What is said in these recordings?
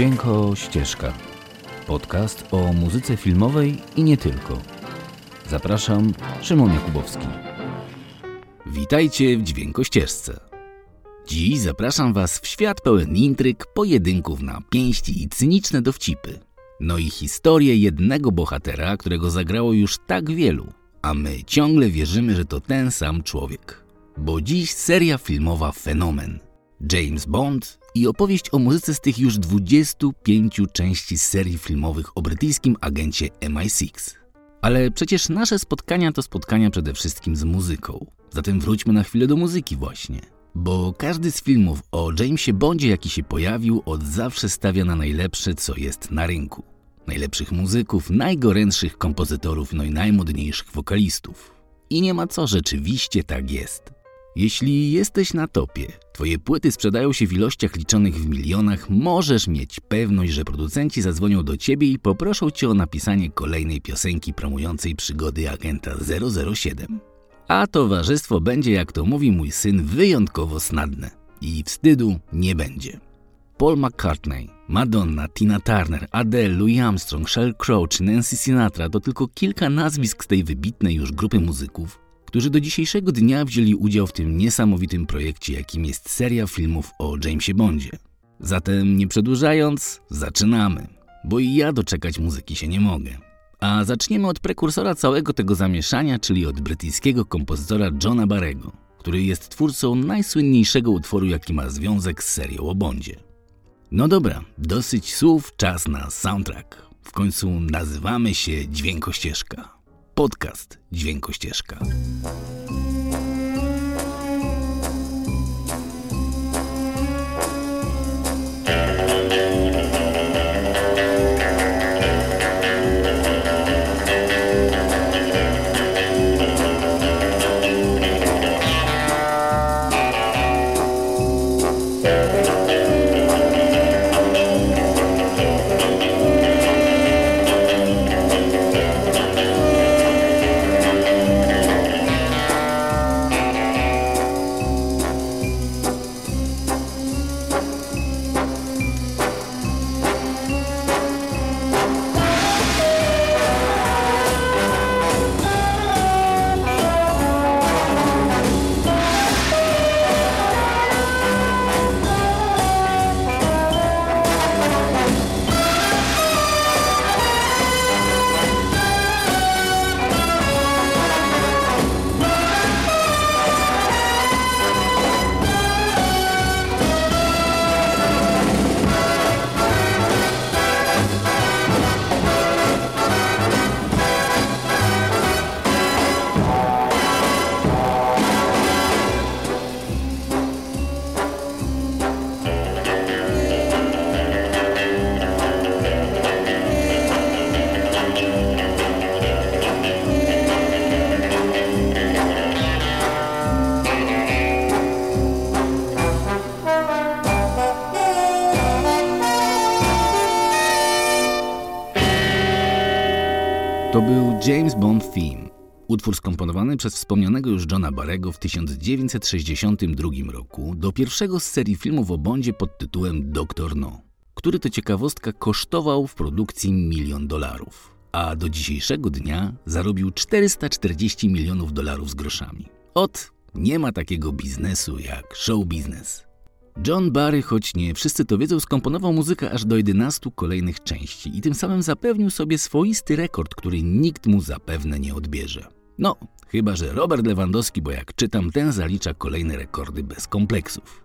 Dźwięko Ścieżka. Podcast o muzyce filmowej i nie tylko. Zapraszam, Szymon Jakubowski. Witajcie w Dźwięko Ścieżce. Dziś zapraszam Was w świat pełen intryg, pojedynków na pięści i cyniczne dowcipy. No i historię jednego bohatera, którego zagrało już tak wielu, a my ciągle wierzymy, że to ten sam człowiek. Bo dziś seria filmowa Fenomen. James Bond i opowieść o muzyce z tych już 25 części serii filmowych o brytyjskim agencie MI6. Ale przecież nasze spotkania to spotkania przede wszystkim z muzyką. Zatem wróćmy na chwilę do muzyki właśnie. Bo każdy z filmów o Jamesie Bondzie, jaki się pojawił, od zawsze stawia na najlepsze, co jest na rynku. Najlepszych muzyków, najgorętszych kompozytorów, no i najmodniejszych wokalistów. I nie ma co, rzeczywiście tak jest. Jeśli jesteś na topie, twoje płyty sprzedają się w ilościach liczonych w milionach, możesz mieć pewność, że producenci zadzwonią do ciebie i poproszą cię o napisanie kolejnej piosenki promującej przygody agenta 007. A towarzystwo będzie, jak to mówi mój syn, wyjątkowo snadne. I wstydu nie będzie. Paul McCartney, Madonna, Tina Turner, Adele, Louis Armstrong, Sheryl Crow czy Nancy Sinatra to tylko kilka nazwisk z tej wybitnej już grupy muzyków, którzy do dzisiejszego dnia wzięli udział w tym niesamowitym projekcie, jakim jest seria filmów o Jamesie Bondzie. Zatem nie przedłużając, zaczynamy, bo i ja doczekać muzyki się nie mogę. A zaczniemy od prekursora całego tego zamieszania, czyli od brytyjskiego kompozytora Johna Barrego, który jest twórcą najsłynniejszego utworu, jaki ma związek z serią o Bondzie. No dobra, dosyć słów, czas na soundtrack. W końcu nazywamy się Dźwiękościeżka. Podcast Dźwiękościeżka. To utwór skomponowany przez wspomnianego już Johna Barrego w 1962 roku do pierwszego z serii filmów o Bondzie pod tytułem Doktor No, który to ciekawostka kosztował w produkcji milion dolarów, a do dzisiejszego dnia zarobił 440 milionów dolarów z groszami. Ot, nie ma takiego biznesu jak show biznes. John Barry, choć nie wszyscy to wiedzą, skomponował muzykę aż do 11 kolejnych części i tym samym zapewnił sobie swoisty rekord, który nikt mu zapewne nie odbierze. No, chyba że Robert Lewandowski, bo jak czytam, ten zalicza kolejne rekordy bez kompleksów.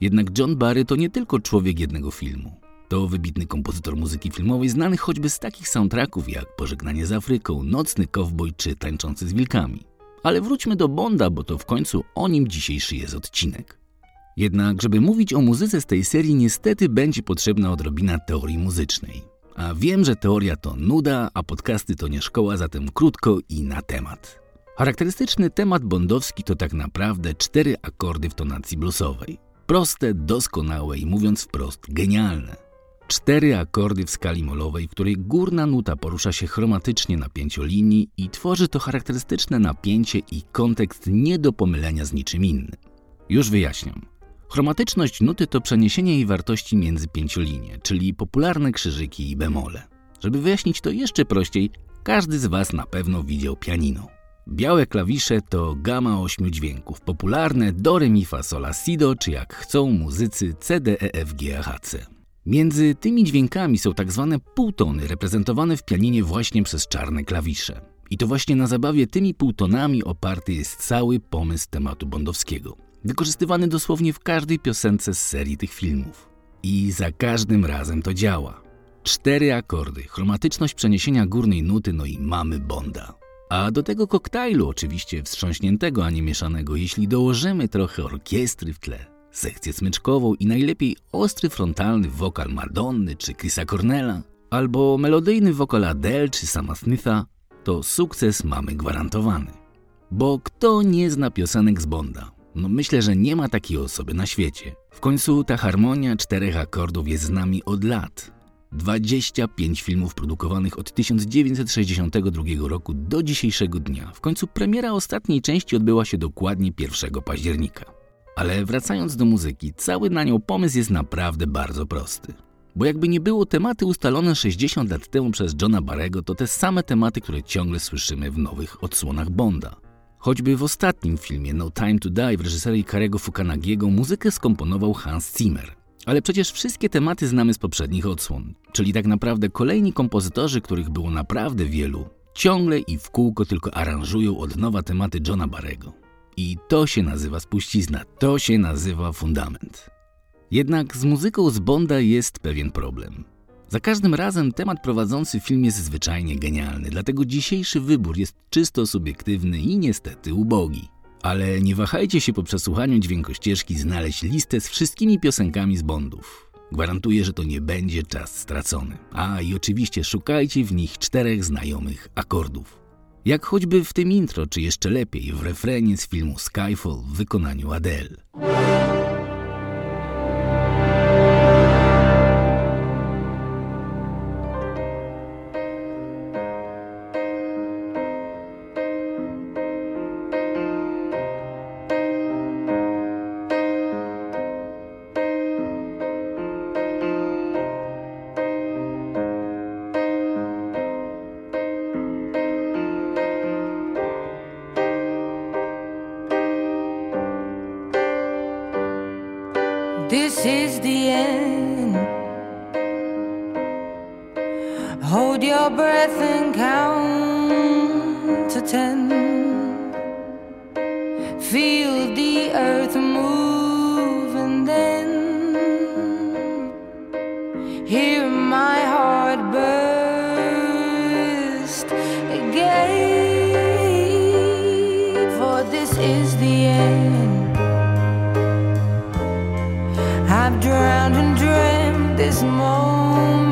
Jednak John Barry to nie tylko człowiek jednego filmu. To wybitny kompozytor muzyki filmowej, znany choćby z takich soundtracków jak Pożegnanie z Afryką, Nocny Kowboj czy Tańczący z Wilkami. Ale wróćmy do Bonda, bo to w końcu o nim dzisiejszy jest odcinek. Jednak, żeby mówić o muzyce z tej serii, niestety będzie potrzebna odrobina teorii muzycznej. A wiem, że teoria to nuda, a podcasty to nie szkoła, zatem krótko i na temat. Charakterystyczny temat bondowski to tak naprawdę cztery akordy w tonacji bluesowej. Proste, doskonałe i mówiąc wprost, genialne. Cztery akordy w skali molowej, w której górna nuta porusza się chromatycznie na pięciolinii i tworzy to charakterystyczne napięcie i kontekst nie do pomylenia z niczym innym. Już wyjaśniam. Chromatyczność nuty to przeniesienie jej wartości między pięciolinie, czyli popularne krzyżyki i bemole. Żeby wyjaśnić to jeszcze prościej, każdy z Was na pewno widział pianino. Białe klawisze to gama ośmiu dźwięków, popularne do, re, mi, fa, sol, si, do, czy jak chcą muzycy C, D, E, F, G, H, C. Między tymi dźwiękami są tak zwane półtony, reprezentowane w pianinie właśnie przez czarne klawisze. I to właśnie na zabawie tymi półtonami oparty jest cały pomysł tematu bondowskiego. Wykorzystywany dosłownie w każdej piosence z serii tych filmów. I za każdym razem to działa. Cztery akordy, chromatyczność przeniesienia górnej nuty, no i mamy Bonda. A do tego koktajlu, oczywiście wstrząśniętego, a nie mieszanego, jeśli dołożymy trochę orkiestry w tle, sekcję smyczkową i najlepiej ostry frontalny wokal Madonny czy Chrisa Cornella, albo melodyjny wokal Adele czy sama Smitha, to sukces mamy gwarantowany. Bo kto nie zna piosenek z Bonda? No myślę, że nie ma takiej osoby na świecie. W końcu ta harmonia czterech akordów jest z nami od lat. 25 filmów produkowanych od 1962 roku do dzisiejszego dnia. W końcu premiera ostatniej części odbyła się dokładnie 1 października. Ale wracając do muzyki, cały na nią pomysł jest naprawdę bardzo prosty. Bo jakby nie było tematy ustalone 60 lat temu przez Johna Barego, to te same tematy, które ciągle słyszymy w nowych odsłonach Bonda. Choćby w ostatnim filmie No Time to Die w reżyserii Karego Fukanagiego muzykę skomponował Hans Zimmer. Ale przecież wszystkie tematy znamy z poprzednich odsłon, czyli tak naprawdę kolejni kompozytorzy, których było naprawdę wielu, ciągle i w kółko tylko aranżują od nowa tematy Johna Barego. I to się nazywa spuścizna, to się nazywa fundament. Jednak z muzyką z Bonda jest pewien problem. Za każdym razem temat prowadzący film jest zwyczajnie genialny, dlatego dzisiejszy wybór jest czysto subiektywny i niestety ubogi. Ale nie wahajcie się po przesłuchaniu dźwiękościeżki znaleźć listę z wszystkimi piosenkami z Bondów. Gwarantuję, że to nie będzie czas stracony. A i oczywiście szukajcie w nich czterech znajomych akordów. Jak choćby w tym intro, czy jeszcze lepiej w refrenie z filmu Skyfall w wykonaniu Adele. End. I've drowned and dreamt this moment.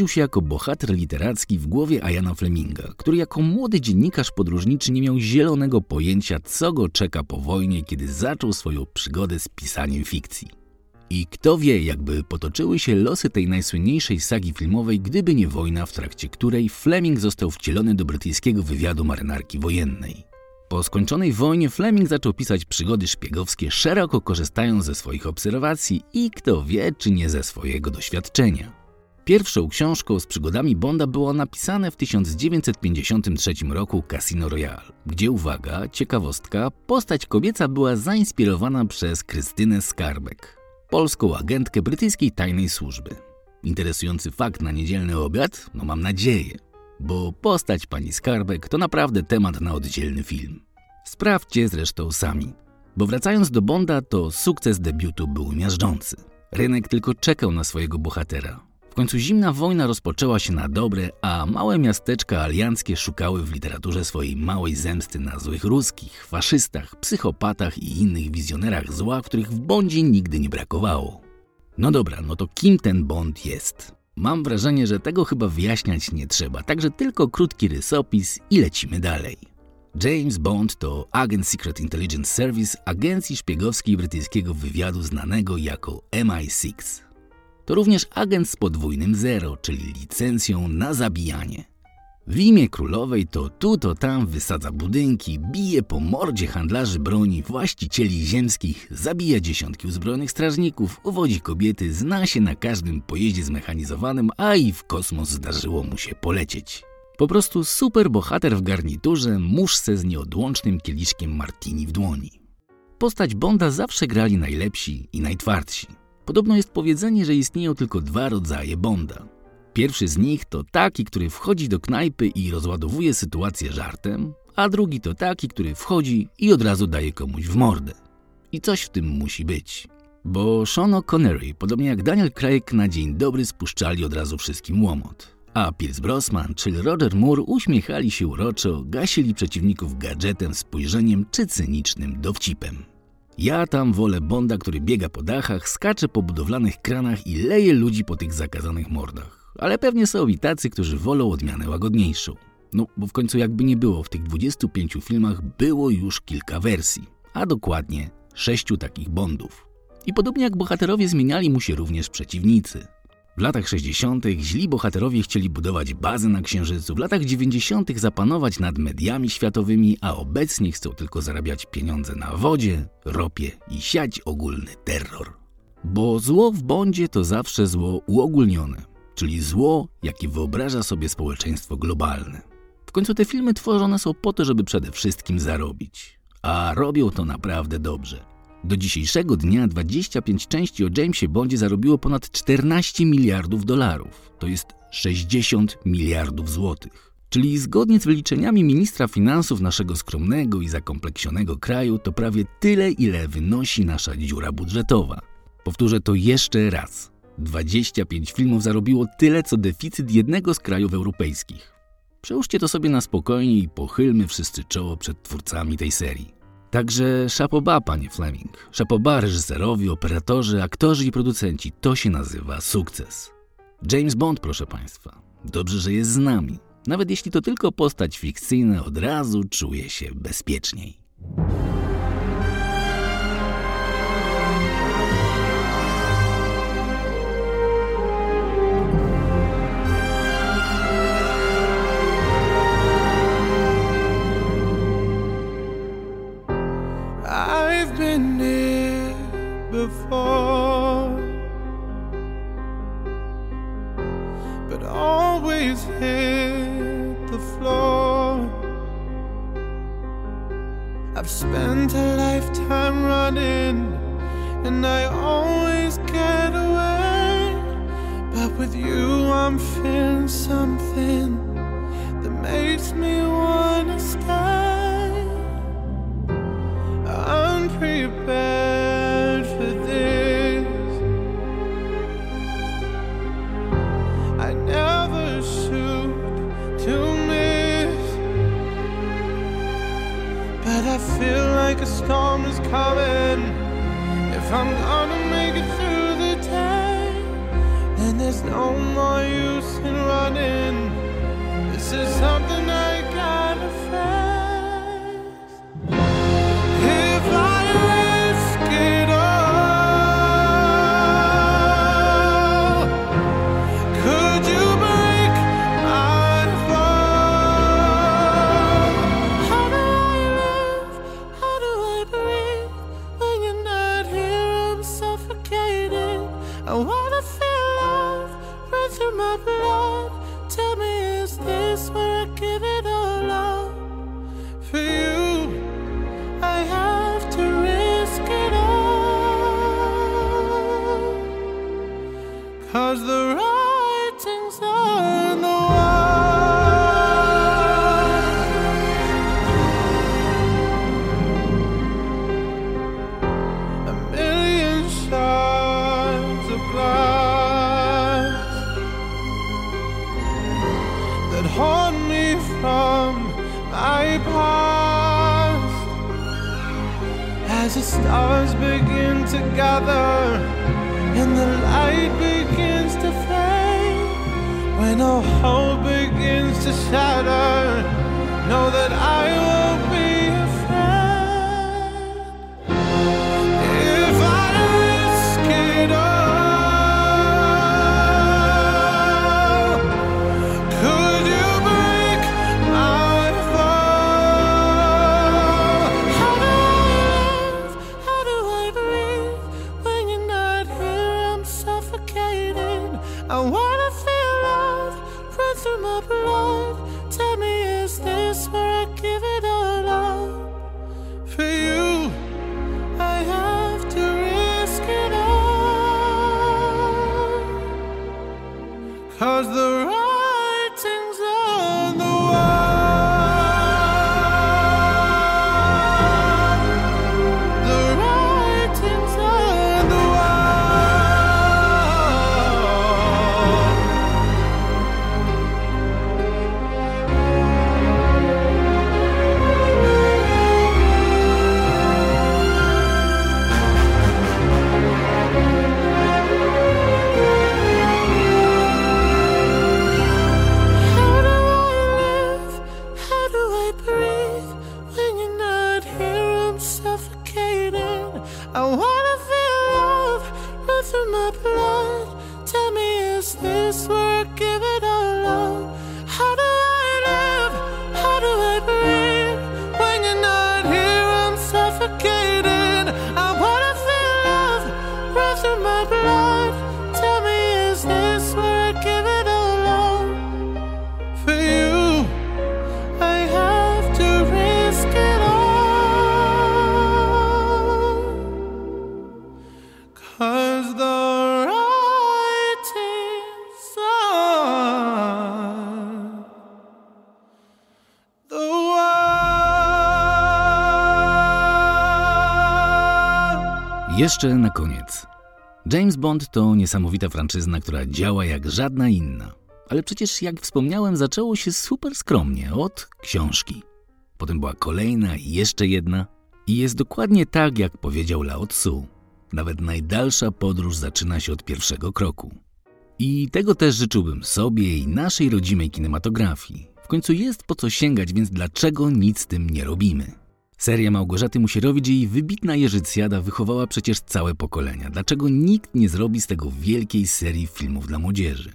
Urodził się jako bohater literacki w głowie Ayana Fleminga, który jako młody dziennikarz podróżniczy nie miał zielonego pojęcia, co go czeka po wojnie, kiedy zaczął swoją przygodę z pisaniem fikcji. I kto wie, jakby potoczyły się losy tej najsłynniejszej sagi filmowej, gdyby nie wojna, w trakcie której Fleming został wcielony do brytyjskiego wywiadu marynarki wojennej. Po skończonej wojnie Fleming zaczął pisać przygody szpiegowskie, szeroko korzystając ze swoich obserwacji i kto wie, czy nie ze swojego doświadczenia. Pierwszą książką z przygodami Bonda było napisane w 1953 roku Casino Royale, gdzie uwaga, ciekawostka, postać kobieca była zainspirowana przez Krystynę Skarbek, polską agentkę brytyjskiej tajnej służby. Interesujący fakt na niedzielny obiad? No mam nadzieję, bo postać pani Skarbek to naprawdę temat na oddzielny film. Sprawdźcie zresztą sami. Bo wracając do Bonda, to sukces debiutu był miażdżący. Rynek tylko czekał na swojego bohatera. W końcu zimna wojna rozpoczęła się na dobre, a małe miasteczka alianckie szukały w literaturze swojej małej zemsty na złych ruskich, faszystach, psychopatach i innych wizjonerach zła, których w Bondzie nigdy nie brakowało. No dobra, no to kim ten Bond jest? Mam wrażenie, że tego chyba wyjaśniać nie trzeba, także tylko krótki rysopis i lecimy dalej. James Bond to agent Secret Intelligence Service agencji szpiegowskiej brytyjskiego wywiadu znanego jako MI6. To również agent z podwójnym zero, czyli licencją na zabijanie. W imię królowej to tu, to tam wysadza budynki, bije po mordzie handlarzy broni, właścicieli ziemskich, zabija dziesiątki uzbrojonych strażników, uwodzi kobiety, zna się na każdym pojeździe zmechanizowanym, a i w kosmos zdarzyło mu się polecieć. Po prostu super bohater w garniturze, muszce z nieodłącznym kieliszkiem martini w dłoni. Postać Bonda zawsze grali najlepsi i najtwardsi. Podobno jest powiedzenie, że istnieją tylko dwa rodzaje Bonda. Pierwszy z nich to taki, który wchodzi do knajpy i rozładowuje sytuację żartem, a drugi to taki, który wchodzi i od razu daje komuś w mordę. I coś w tym musi być. Bo Sean O'Connery, podobnie jak Daniel Craig, na dzień dobry spuszczali od razu wszystkim łomot. A Pierce Brosnan, czyli Roger Moore, uśmiechali się uroczo, gasili przeciwników gadżetem, spojrzeniem czy cynicznym dowcipem. Ja tam wolę Bonda, który biega po dachach, skacze po budowlanych kranach i leje ludzi po tych zakazanych mordach. Ale pewnie są i tacy, którzy wolą odmianę łagodniejszą. No, bo w końcu jakby nie było, w tych 25 filmach było już kilka wersji, a dokładnie sześciu takich Bondów. I podobnie jak bohaterowie zmieniali mu się również przeciwnicy. W latach 60. źli bohaterowie chcieli budować bazy na Księżycu, w latach 90. zapanować nad mediami światowymi, a obecnie chcą tylko zarabiać pieniądze na wodzie, ropie i siać ogólny terror. Bo zło w Bondzie to zawsze zło uogólnione, czyli zło, jakie wyobraża sobie społeczeństwo globalne. W końcu te filmy tworzone są po to, żeby przede wszystkim zarobić. A robią to naprawdę dobrze. Do dzisiejszego dnia 25 części o Jamesie Bondzie zarobiło ponad 14 miliardów dolarów. To jest 60 miliardów złotych. Czyli zgodnie z wyliczeniami ministra finansów naszego skromnego i zakompleksionego kraju, to prawie tyle, ile wynosi nasza dziura budżetowa. Powtórzę to jeszcze raz. 25 filmów zarobiło tyle, co deficyt jednego z krajów europejskich. Przełóżcie to sobie na spokojnie i pochylmy wszyscy czoło przed twórcami tej serii. Także szapoba, panie Fleming. Szapoba reżyserowi, operatorzy, aktorzy i producenci. To się nazywa sukces. James Bond, proszę państwa. Dobrze, że jest z nami. Nawet jeśli to tylko postać fikcyjna, od razu czuje się bezpieczniej. Spent a lifetime running, and I always get away. But with you, I'm feeling something If I'm gonna make it through the day, then there's no more use in running. This is something I and the light begins to fade. When all hope begins to shatter know that I won't Cause the Jeszcze na koniec. James Bond to niesamowita franczyzna, która działa jak żadna inna. Ale przecież, jak wspomniałem, zaczęło się super skromnie od książki. Potem była kolejna i jeszcze jedna. I jest dokładnie tak, jak powiedział Lao Tzu. Nawet najdalsza podróż zaczyna się od pierwszego kroku. I tego też życzyłbym sobie i naszej rodzimej kinematografii. W końcu jest po co sięgać, więc dlaczego nic z tym nie robimy? Seria Małgorzaty Musierowicz i wybitna Jerzycjada wychowała przecież całe pokolenia. Dlaczego nikt nie zrobi z tego wielkiej serii filmów dla młodzieży?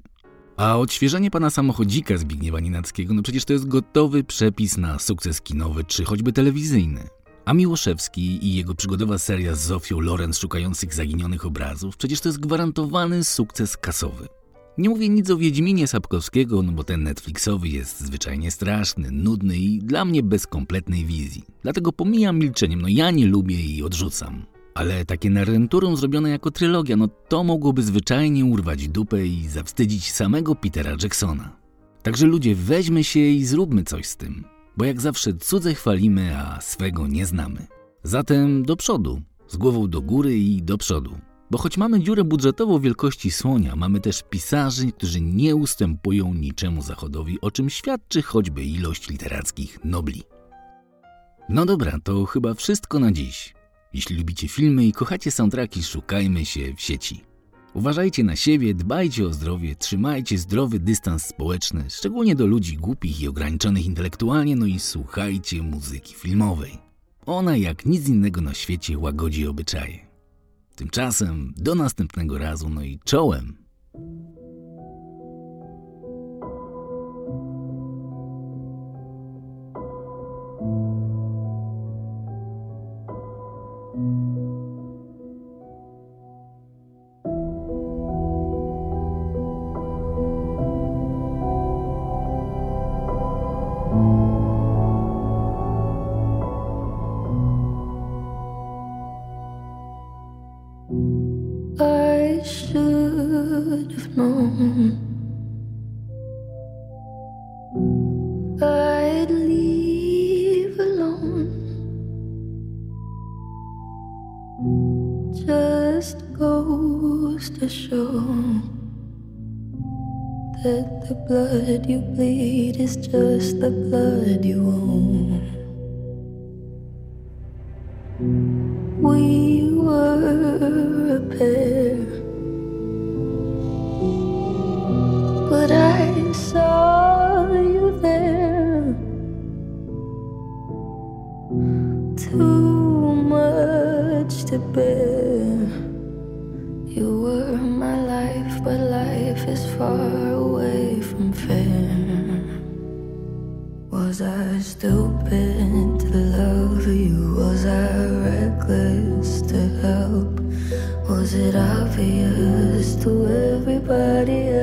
A odświeżenie pana samochodzika Zbigniewa Ninackiego, no przecież to jest gotowy przepis na sukces kinowy czy choćby telewizyjny. A Miłoszewski i jego przygodowa seria z Zofią Lorenz szukających zaginionych obrazów, przecież to jest gwarantowany sukces kasowy. Nie mówię nic o Wiedźminie Sapkowskiego, no bo ten Netflixowy jest zwyczajnie straszny, nudny i dla mnie bez kompletnej wizji. Dlatego pomijam milczeniem, no ja nie lubię i odrzucam. Ale takie narenturą zrobione jako trylogia, no to mogłoby zwyczajnie urwać dupę i zawstydzić samego Petera Jacksona. Także ludzie, weźmy się i zróbmy coś z tym, bo jak zawsze cudze chwalimy, a swego nie znamy. Zatem do przodu, z głową do góry i do przodu. Bo choć mamy dziurę budżetową wielkości słonia, mamy też pisarzy, którzy nie ustępują niczemu zachodowi, o czym świadczy choćby ilość literackich nobli. No dobra, to chyba wszystko na dziś. Jeśli lubicie filmy i kochacie soundtracki, szukajmy się w sieci. Uważajcie na siebie, dbajcie o zdrowie, trzymajcie zdrowy dystans społeczny, szczególnie do ludzi głupich i ograniczonych intelektualnie, no i słuchajcie muzyki filmowej. Ona jak nic innego na świecie łagodzi obyczaje. Tymczasem do następnego razu, no i czołem! blood you bleed is just the blood you own. We were a pair, but I saw you there. Too much to bear. You were my life, but life is far Was I stupid to love you? Was I reckless to help? Was it obvious to everybody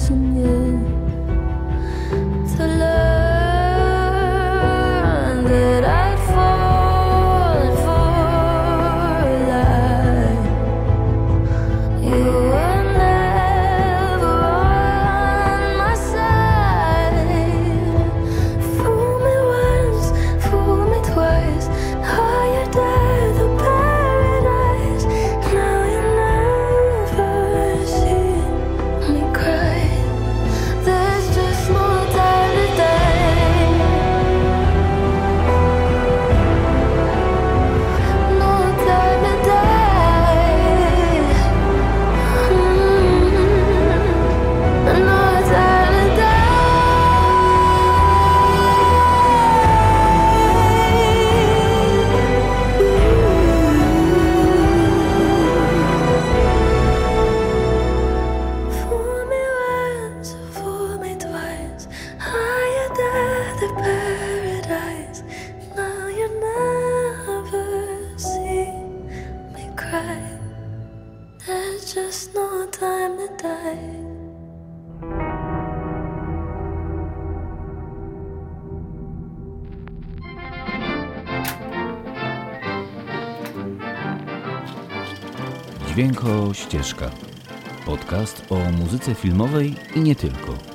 thousand Ścieżka. Podcast o muzyce filmowej i nie tylko.